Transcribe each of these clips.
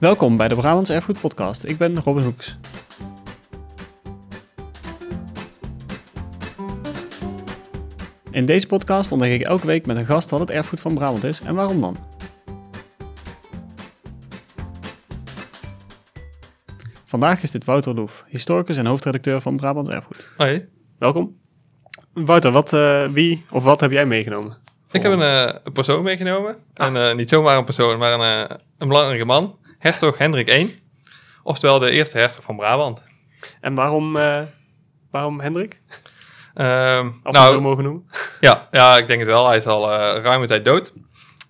Welkom bij de Brabants Erfgoed Podcast. Ik ben Robin Hoeks. In deze podcast ontdek ik elke week met een gast wat het erfgoed van Brabant is en waarom dan. Vandaag is dit Wouter Loef, historicus en hoofdredacteur van Brabants Erfgoed. Hoi. Welkom. Wouter, wat, eh, wie of wat heb jij meegenomen? Ik heb een, eh, een persoon meegenomen. En eh, niet zomaar een persoon, maar een, een belangrijke man. Hertog Hendrik I. Oftewel de eerste hertog van Brabant. En waarom, eh, waarom Hendrik? Ehm, Als we nou, zo mogen noemen. ja, ja, ik denk het wel. Hij is al eh, ruime tijd dood.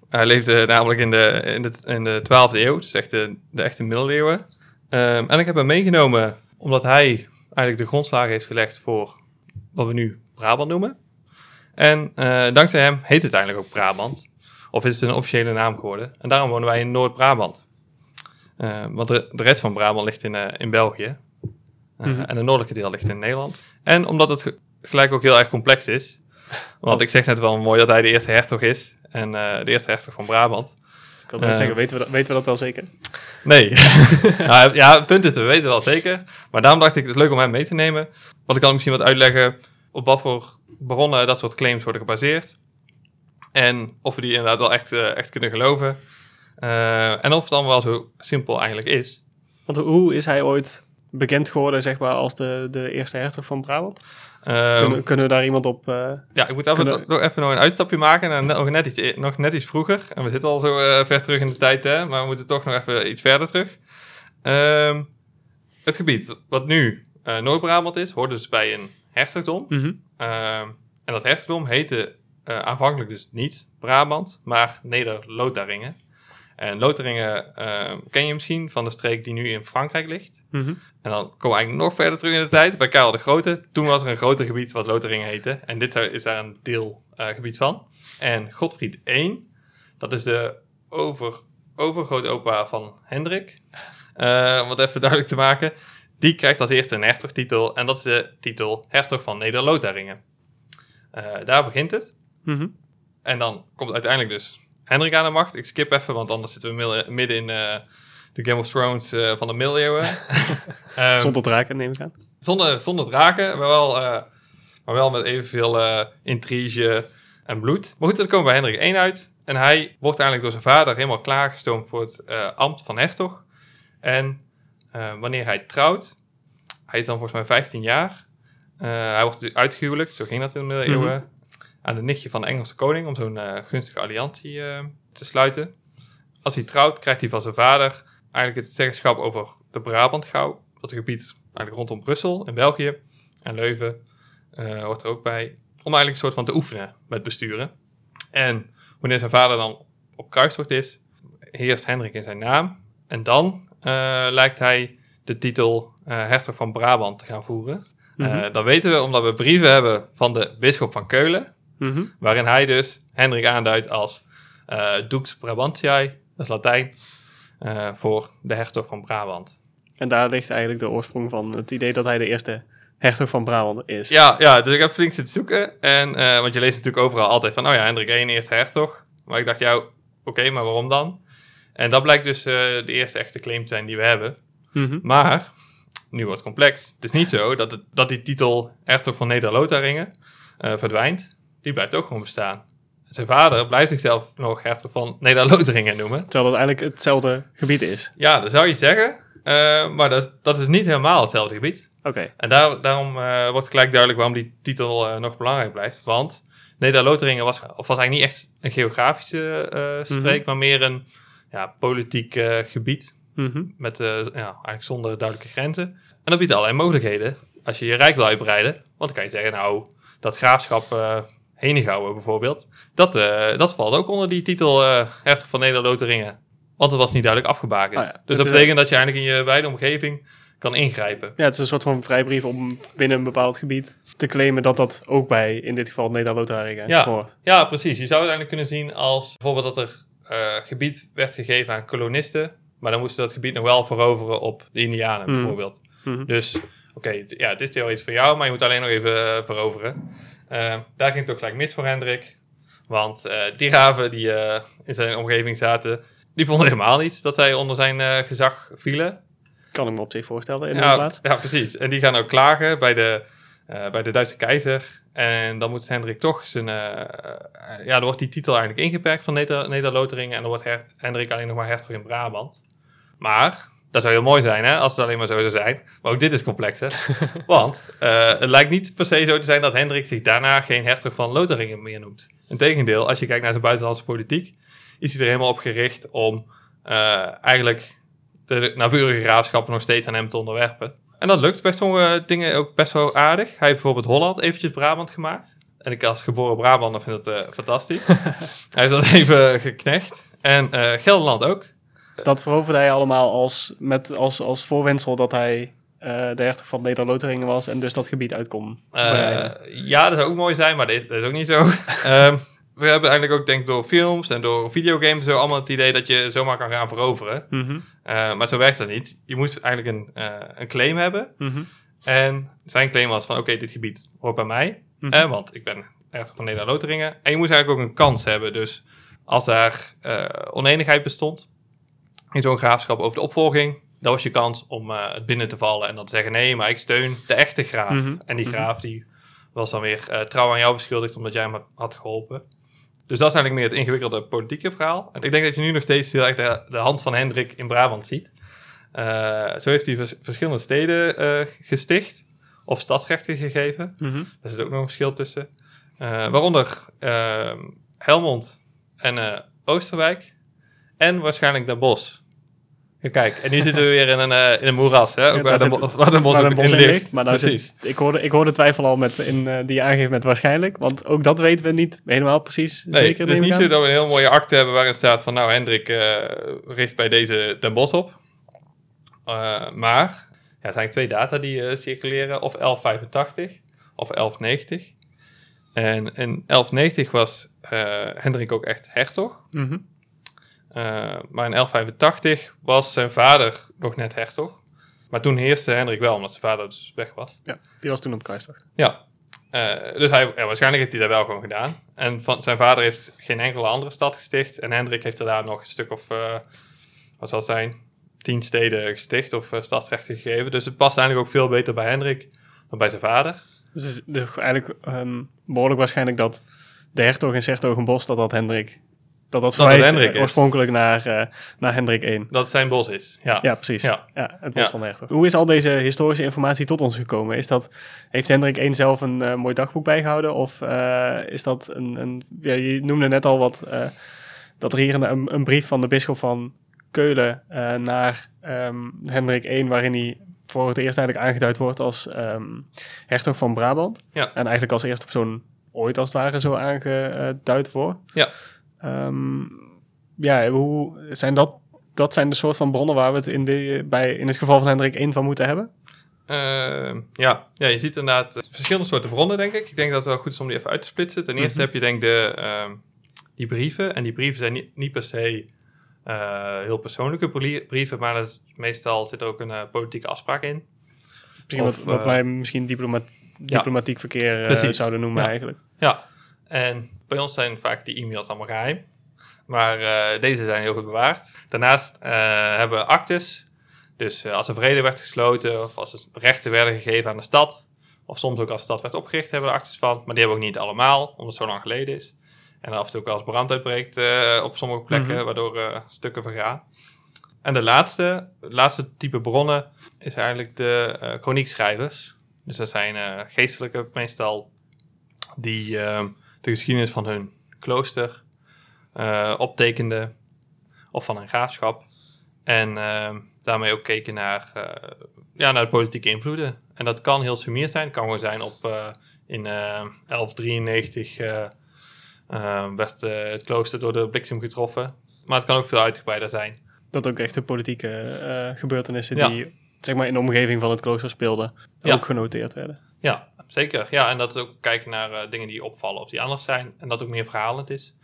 Hij leefde namelijk in de, in de, in de 12e eeuw. Dus echt de, de echte middeleeuwen. Ehm, en ik heb hem meegenomen omdat hij eigenlijk de grondslagen heeft gelegd voor wat we nu Brabant noemen. En eh, dankzij hem heet het eigenlijk ook Brabant. Of is het een officiële naam geworden. En daarom wonen wij in Noord-Brabant. Eh, want de, de rest van Brabant ligt in, eh, in België. Eh, Mhm. En het noordelijke deel ligt in Nederland. En omdat het ge- gelijk ook heel erg complex is. Want ik zeg net wel mooi dat hij de eerste hertog is. En de eerste hertog van Brabant. Ik wil net zeggen, weten we, dat, weten we dat wel zeker? Nee. nou, ja, het punt is, we weten wel zeker. Maar daarom dacht ik, het is leuk om hem mee te nemen. Want ik kan misschien wat uitleggen op wat voor bronnen dat soort claims worden gebaseerd. En of we die inderdaad wel echt, echt kunnen geloven. Eh, en of het allemaal wel zo simpel eigenlijk is. Want hoe is hij ooit bekend geworden, zeg maar, als de, de eerste hertog van Brabant? Ehm, kunnen, kunnen we daar iemand op... eh, ja, ik moet even, kunnen- nog even nog een uitstapje maken. En nog net, iets, nog net iets vroeger. En we zitten al zo eh, ver terug in de tijd, hè, maar we moeten toch nog even iets verder terug. Ehm, het gebied wat nu Noord-Brabant is, hoort dus bij een hertogdom. mhm. Ehm, en dat hertogdom heette aanvankelijk dus niet Brabant, maar Neder-Lotharingen. En Lotharingen ehm, ken je misschien van de streek die nu in Frankrijk ligt. mhm. En dan komen we eigenlijk nog verder terug in de tijd, bij Karel de Grote. Toen was er een groter gebied wat Lotharingen heette. En dit is daar een deelgebied van. En Godfried I, dat is de over, overgrootopa van Hendrik. Eh, om het even duidelijk te maken. Die krijgt als eerste een hertogtitel. En dat is de titel hertog van Neder-Lotharingen. Eh, daar begint het. Mhm. En dan komt uiteindelijk dus Hendrik aan de macht. Ik skip even, want anders zitten we midden- in eh, de Game of Thrones eh, van de middeleeuwen. Ehm, Zonder draken, neem ik aan. zonder, zonder draken, maar wel, eh, maar wel met evenveel intrige en bloed. Maar goed, dan komen we bij Hendrik I uit. En hij wordt eigenlijk door zijn vader helemaal klaargestoomd voor het ambt van hertog. En wanneer hij trouwt, hij is dan volgens mij 15 jaar. Hij wordt uitgehuwelijkd, zo ging dat in de middeleeuwen, aan de nichtje van de Engelse koning om zo'n eh, gunstige alliantie eh, te sluiten. Als hij trouwt, krijgt hij van zijn vader eigenlijk het zeggenschap over de Brabantgouw. Dat gebied eigenlijk rondom Brussel in België en Leuven eh, hoort er ook bij. Om eigenlijk een soort van te oefenen met besturen. En wanneer zijn vader dan op kruistocht is, heerst Hendrik in zijn naam. En dan lijkt hij de titel hertog van Brabant te gaan voeren. Eh, dat weten we omdat we brieven hebben van de bisschop van Keulen. Mhm. Waarin hij dus Hendrik aanduidt als eh Dux Brabantiae, dat is Latijn, eh, voor de hertog van Brabant. En daar ligt eigenlijk de oorsprong van het idee dat hij de eerste hertog van Brabant is. Ja, ja, dus ik heb flink zitten zoeken. En, eh, want je leest natuurlijk overal altijd van, oh ja, Hendrik I, eerste hertog. Maar ik dacht, ja, oké, maar waarom dan? En dat blijkt dus de eerste echte claim te zijn die we hebben. Mhm. Maar, nu wordt het complex. Het is niet zo dat, het, dat die titel hertog van Neder-Lotharingen eh, verdwijnt. Die blijft ook gewoon bestaan. Zijn vader blijft zichzelf nog hertog van Neder-Lotharingen noemen. Terwijl dat eigenlijk hetzelfde gebied is. Ja, dat zou je zeggen. Eh, maar dat, is- dat is niet helemaal hetzelfde gebied. Oké. En daar, daarom eh, wordt gelijk duidelijk waarom die titel eh, nog belangrijk blijft. Want Neder-Lotharingen was, of was eigenlijk niet echt een geografische eh, streek, Mhm. maar meer een ja, politiek gebied. Mhm. Met ja, eigenlijk zonder duidelijke grenzen. En dat biedt allerlei mogelijkheden als je je rijk wil uitbreiden. Want dan kan je zeggen, nou, dat graafschap Henegouwen bijvoorbeeld, dat, eh, dat valt ook onder die titel eh hertog van Neder-Lotharingen. Want het was niet duidelijk afgebakend. Oh ja, dus het dat betekent dat je eigenlijk in je wijde omgeving kan ingrijpen. Ja, het is een soort van vrijbrief om binnen een bepaald gebied te claimen dat dat ook bij, in dit geval, Neder-Lotharingen Ja. hoort. Ja, precies. Je zou het eigenlijk kunnen zien als bijvoorbeeld dat er eh, gebied werd gegeven aan kolonisten. Maar dan moesten dat gebied nog wel veroveren op de Indianen Mhm. bijvoorbeeld. Mhm. Dus oké, ja, het is theoretisch voor jou, maar je moet alleen nog even veroveren. Eh, daar ging het toch gelijk mis voor Hendrik. Want eh, die raven die eh, in zijn omgeving zaten, die vonden helemaal niet dat zij onder zijn gezag vielen. Kan ik me op zich voorstellen in de Ja, plaats. ja, precies. En die gaan ook klagen bij de, bij de Duitse keizer. En dan moet Hendrik toch zijn... ja, dan wordt die titel eigenlijk ingeperkt van Neder- Neder-Lotharingen. En dan wordt Her- Hendrik alleen nog maar hertog in Brabant. Maar, dat zou heel mooi zijn hè, als het alleen maar zo zou zijn. Maar ook dit is complexer. Want eh, het lijkt niet per se zo te zijn dat Hendrik zich daarna geen hertog van Lotharingen meer noemt. Integendeel, als je kijkt naar zijn buitenlandse politiek, is hij er helemaal op gericht om eh, eigenlijk de naburige graafschappen nog steeds aan hem te onderwerpen. En dat lukt bij sommige dingen ook best wel aardig. Hij heeft bijvoorbeeld Holland eventjes Brabant gemaakt. En ik als geboren Brabander vind het eh, fantastisch. hij heeft dat even geknecht. En Gelderland ook. Dat veroverde hij allemaal als, met, als, als voorwensel dat hij eh, de hertog van Neder-Lotharingen was en dus dat gebied uit kon Eh, ja, dat zou ook mooi zijn, maar dat is, dat is ook niet zo. Ehm, we hebben eigenlijk ook, denk ik, door films en door videogames zo allemaal het idee dat je zomaar kan gaan veroveren. Mhm, Eh, maar zo werkt dat niet. Je moet eigenlijk een, een claim hebben. mhm, En zijn claim was van, oké, dit gebied hoort bij mij. mhm. Want ik ben hertog van Neder-Lotharingen. En je moest eigenlijk ook een kans hebben. Dus als daar oneenigheid bestond in zo'n graafschap over de opvolging, dan was je kans om het binnen te vallen en dan te zeggen: nee, maar ik steun de echte graaf. Mhm. En die Mhm. graaf die was dan weer eh, trouw aan jou verschuldigd omdat jij hem had- geholpen. Dus dat is eigenlijk meer het ingewikkelde politieke verhaal. En ik denk dat je nu nog steeds heel erg de, de hand van Hendrik in Brabant ziet. Eh, zo heeft hij vers- verschillende steden gesticht of stadsrechten gegeven. Mhm. Daar zit ook nog een verschil tussen. Waaronder ehm, Helmond en Oosterwijk. En waarschijnlijk Bosch. Ja, kijk, en nu zitten we weer in een, eh, in een moeras, hè? Ook Ja, waar, de, zit- waar Bosch Waar bos in ligt. ligt. Maar nou zit, ik, hoorde, ik hoorde twijfel al met in, eh, die je aangeeft met waarschijnlijk. Want ook dat weten we niet helemaal precies Nee, zeker. het is neem ik niet aan. zo dat we een heel mooie akte hebben waarin staat van... Nou, Hendrik eh, richt bij deze Den Bosch op. Maar ja, er zijn twee data die circuleren. Of 1185 of 1190. En in 1190 was Hendrik ook echt hertog. Eh, maar in 1185 was zijn vader nog net hertog. Maar toen heerste Hendrik wel, omdat zijn vader dus weg was. Ja, die was toen op kruistocht. Ja. Eh, dus hij, ja, waarschijnlijk heeft hij dat wel gewoon gedaan. En van, zijn vader heeft geen enkele andere stad gesticht. En Hendrik heeft er daar nog een stuk of, eh, wat zal het zijn, tien steden gesticht of uh, stadsrechten gegeven. Dus het past eigenlijk ook veel beter bij Hendrik dan bij zijn vader. Dus het is eigenlijk ehm, behoorlijk waarschijnlijk dat de hertog in Sertogenbos, dat dat Hendrik, dat dat verwijst oorspronkelijk naar, eh, naar Hendrik 1. Dat het zijn bos is. Ja. Ja, precies. Ja. Ja. het bos Ja. van de hertog. Hoe is al deze historische informatie tot ons gekomen? Is dat, heeft Hendrik 1 zelf een eh, mooi dagboek bijgehouden? Of eh, is dat een, een ja, je noemde net al wat, dat er hier een, een, brief van de bisschop van Keulen naar ehm, Hendrik 1, waarin hij voor het eerst eigenlijk aangeduid wordt als ehm, hertog van Brabant. Ja. En eigenlijk als eerste persoon ooit als het ware zo aangeduid wordt. Ja. Ehm, ja, hoe zijn dat, dat zijn de soort van bronnen waar we het in, de, bij, in het geval van Hendrik 1 van moeten hebben? Eh, ja. ja, je ziet inderdaad eh, verschillende soorten bronnen, denk ik. Ik denk dat het wel goed is om die even uit te splitsen. Ten eerste Mhm. heb je denk ik de, ehm, die brieven. En die brieven zijn niet, niet per se eh, heel persoonlijke brie- brieven, maar dat is- meestal zit er ook een eh, politieke afspraak in. Misschien Of, wat, wat wij misschien diploma diplomatiek verkeer zouden noemen Ja. eigenlijk. Ja, en bij ons zijn vaak die e-mails allemaal geheim. Maar eh, deze zijn heel goed bewaard. Daarnaast eh, hebben we actes. Dus eh, als er vrede werd gesloten of als er rechten werden gegeven aan de stad. Of soms ook als de stad werd opgericht hebben we er actes van. Maar die hebben we ook niet allemaal, omdat het zo lang geleden is. En af en toe ook als brand uitbreekt op sommige plekken, Mhm. waardoor eh, stukken vergaan. En de laatste, het laatste type bronnen is eigenlijk de chroniekschrijvers. Dus dat zijn geestelijke meestal die ehm, de geschiedenis van hun klooster eh optekenden of van een graafschap. En ehm, daarmee ook keken naar, eh, ja, naar de politieke invloeden. En dat kan heel sumier zijn. Het kan gewoon zijn op eh, in eh, 1193 eh, eh, werd het klooster door de bliksem getroffen. Maar het kan ook veel uitgebreider zijn. Dat ook echt de politieke gebeurtenissen Ja. die zeg maar, in de omgeving van het klooster speelden, Ja. ook genoteerd werden. Ja, zeker. Ja, en dat is ook kijken naar eh, dingen die opvallen of die anders zijn. En dat ook meer verhalend is.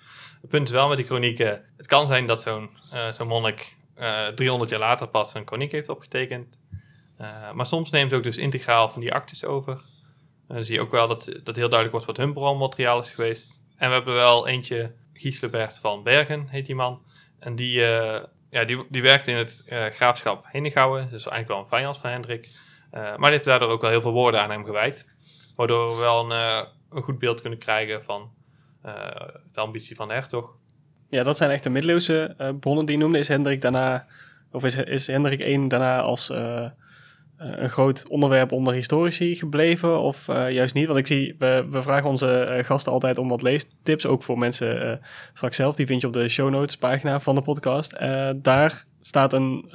Het punt is wel met die chronieken. Het kan zijn dat zo'n eh, zo'n monnik eh 300 jaar later pas een chroniek heeft opgetekend. Eh, maar soms neemt het ook dus integraal van die actes over. Eh, dan zie je ook wel dat, dat heel duidelijk wordt wat hun bronmateriaal is geweest. En we hebben wel eentje, Gieslebert van Bergen heet die man. En die, eh, ja, die, die werkte in het eh, graafschap Henegouwen. Dus eigenlijk wel een vijand van Hendrik. Eh, maar die heeft daardoor ook wel heel veel woorden aan hem gewijd. Waardoor we wel een, eh, een goed beeld kunnen krijgen van eh, de ambitie van de hertog. Ja, dat zijn echt de middeleeuwse eh, bronnen die je noemde. Is Hendrik daarna, of is, is Hendrik I daarna als een groot onderwerp onder historici gebleven? Of juist niet? Want ik zie, we, we vragen onze gasten altijd om wat leestips. Ook voor mensen straks zelf. Die vind je op de show notes pagina van de podcast. Daar staat een,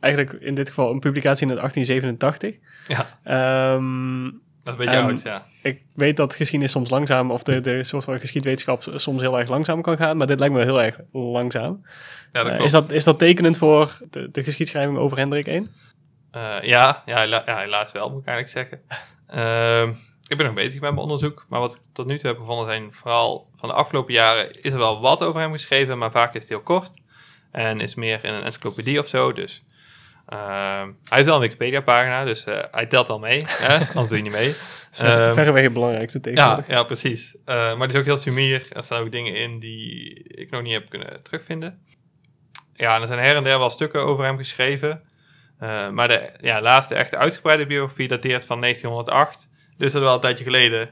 eigenlijk in dit geval een publicatie in 1887. Ja, Ehm, dat Ehm, ja. ik weet dat geschiedenis soms langzaam, of de, de soort van geschiedwetenschap soms heel erg langzaam kan gaan, maar dit lijkt me heel erg langzaam. ja dat Eh, is, dat, is dat tekenend voor de, de geschiedschrijving over Hendrik I? Eh, ja, ja, ja, helaas wel, moet ik eigenlijk zeggen. Ehm, ik ben nog bezig met mijn onderzoek, maar wat ik tot nu toe heb gevonden zijn vooral van de afgelopen jaren is er wel wat over hem geschreven, maar vaak is het heel kort en is meer in een encyclopedie of zo. Dus hij heeft wel een Wikipedia-pagina, dus eh, hij telt al mee, hè? anders doe je niet mee. Ehm, verreweg het belangrijkste Ja, tegenwoordig. ja, precies. Eh, maar die is ook heel sumier. Er staan ook dingen in die ik nog niet heb kunnen terugvinden. Ja, en er zijn her en der wel stukken over hem geschreven. Maar de ja, laatste echte uitgebreide biografie dateert van 1908. Dus dat is wel een tijdje geleden.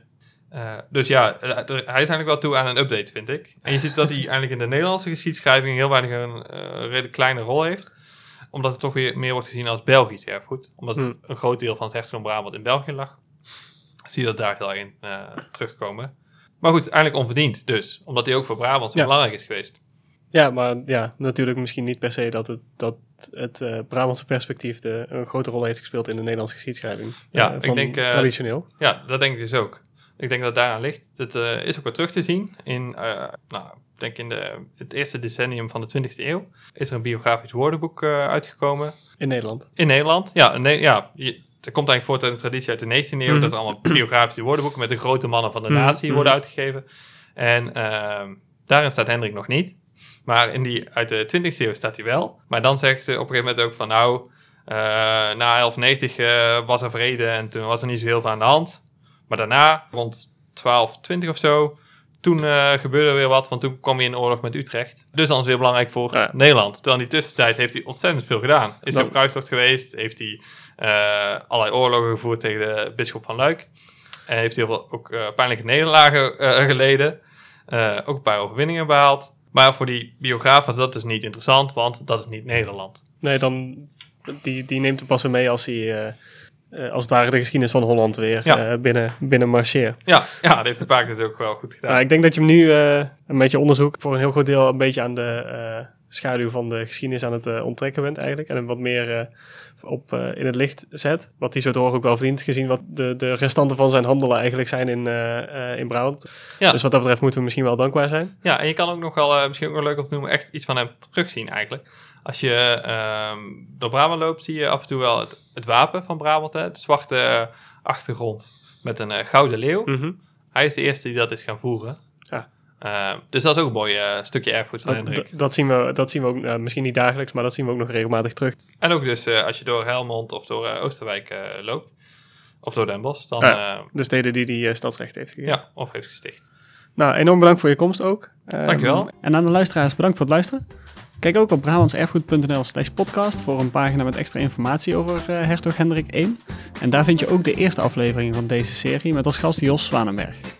Eh, dus ja, eh, er- hij is eigenlijk wel toe aan een update, vind ik. En je ziet dat hij eigenlijk in de Nederlandse geschiedschrijving heel weinig een redelijk kleine rol heeft. Omdat het toch weer meer wordt gezien als Belgisch erfgoed. Omdat Hmm. een groot deel van het hertogdom Brabant in België lag. Zie je dat daar heel in eh, terugkomen. Maar goed, eigenlijk onverdiend dus. Omdat hij ook voor Brabant zo Ja. belangrijk is geweest. Ja, maar ja, natuurlijk misschien niet per se dat het, dat het eh, Brabantse perspectief de, een grote rol heeft gespeeld in de Nederlandse geschiedschrijving. Ja, Eh, ik denk, traditioneel. Ja, dat denk ik dus ook. Ik denk dat daaraan ligt. Het is ook wel terug te zien. In, nou, denk in de, het eerste decennium van de 20e eeuw is er een biografisch woordenboek eh, uitgekomen. In Nederland. In Nederland. Ja, Ne- ja je- komt eigenlijk voort uit een traditie uit de 19e eeuw. Mhm. Dat er allemaal biografische woordenboeken met de grote mannen van de Mhm, natie mhm. worden uitgegeven. En ehm, daarin staat Hendrik nog niet. Maar in die uit de 20e eeuw staat hij wel. Maar dan zeggen ze op een gegeven moment ook van nou, eh, na 1190 eh, was er vrede en toen was er niet zo heel veel aan de hand. Maar daarna, rond 1220 of zo, toen eh, gebeurde er weer wat, want toen kwam hij in oorlog met Utrecht. Dus dan is het weer belangrijk voor Ja. Nederland. Terwijl in die tussentijd heeft hij ontzettend veel gedaan. Is hij op kruistocht geweest, heeft hij eh, allerlei oorlogen gevoerd tegen de bisschop van Luik. En heeft heel veel ook eh, pijnlijke nederlagen eh, geleden. Eh, ook een paar overwinningen behaald. Maar voor die biograaf was dat dus niet interessant, want dat is niet Nederland. Nee, dan, die, die neemt hem pas weer mee als hij, eh, als het ware de geschiedenis van Holland weer Ja. eh, binnen, binnen marcheert. Ja, ja dat heeft de Paak ook wel goed gedaan. Nou, ik denk dat je hem nu eh, een beetje onderzoek voor een heel groot deel een beetje aan de schaduw van de geschiedenis aan het onttrekken bent eigenlijk. En hem wat meer op, in het licht zet. Wat hij zo door ook wel verdient, gezien wat de, de restanten van zijn handelen eigenlijk zijn in, in Brabant. Ja. Dus wat dat betreft moeten we misschien wel dankbaar zijn. Ja, en je kan ook nog wel, misschien ook nog leuk om te noemen, echt iets van hem terugzien eigenlijk. Als je ehm, door Brabant loopt, zie je af en toe wel het, het wapen van Brabant. Hè? De zwarte eh, achtergrond met een eh, gouden leeuw. Mhm. Hij is de eerste die dat is gaan voeren. Ja. Eh, dus dat is ook een mooi eh, stukje erfgoed van Dat, Hendrik. dat, zien we, dat zien we ook, nou, misschien niet dagelijks, maar dat zien we ook nog regelmatig terug. En ook dus eh, als je door Helmond of door eh, Oosterwijk eh, loopt, of door Den Bosch, dan Ja. eh, De steden die die eh, stadsrecht heeft gegeven. ja, of heeft gesticht. Nou, enorm bedankt voor je komst ook. Ehm, Dankjewel. En aan de luisteraars bedankt voor het luisteren. Kijk ook op brabantserfgoed.nl slash podcast voor een pagina met extra informatie over eh, hertog Hendrik I. En daar vind je ook de eerste aflevering van deze serie met als gast Jos Zwanenberg.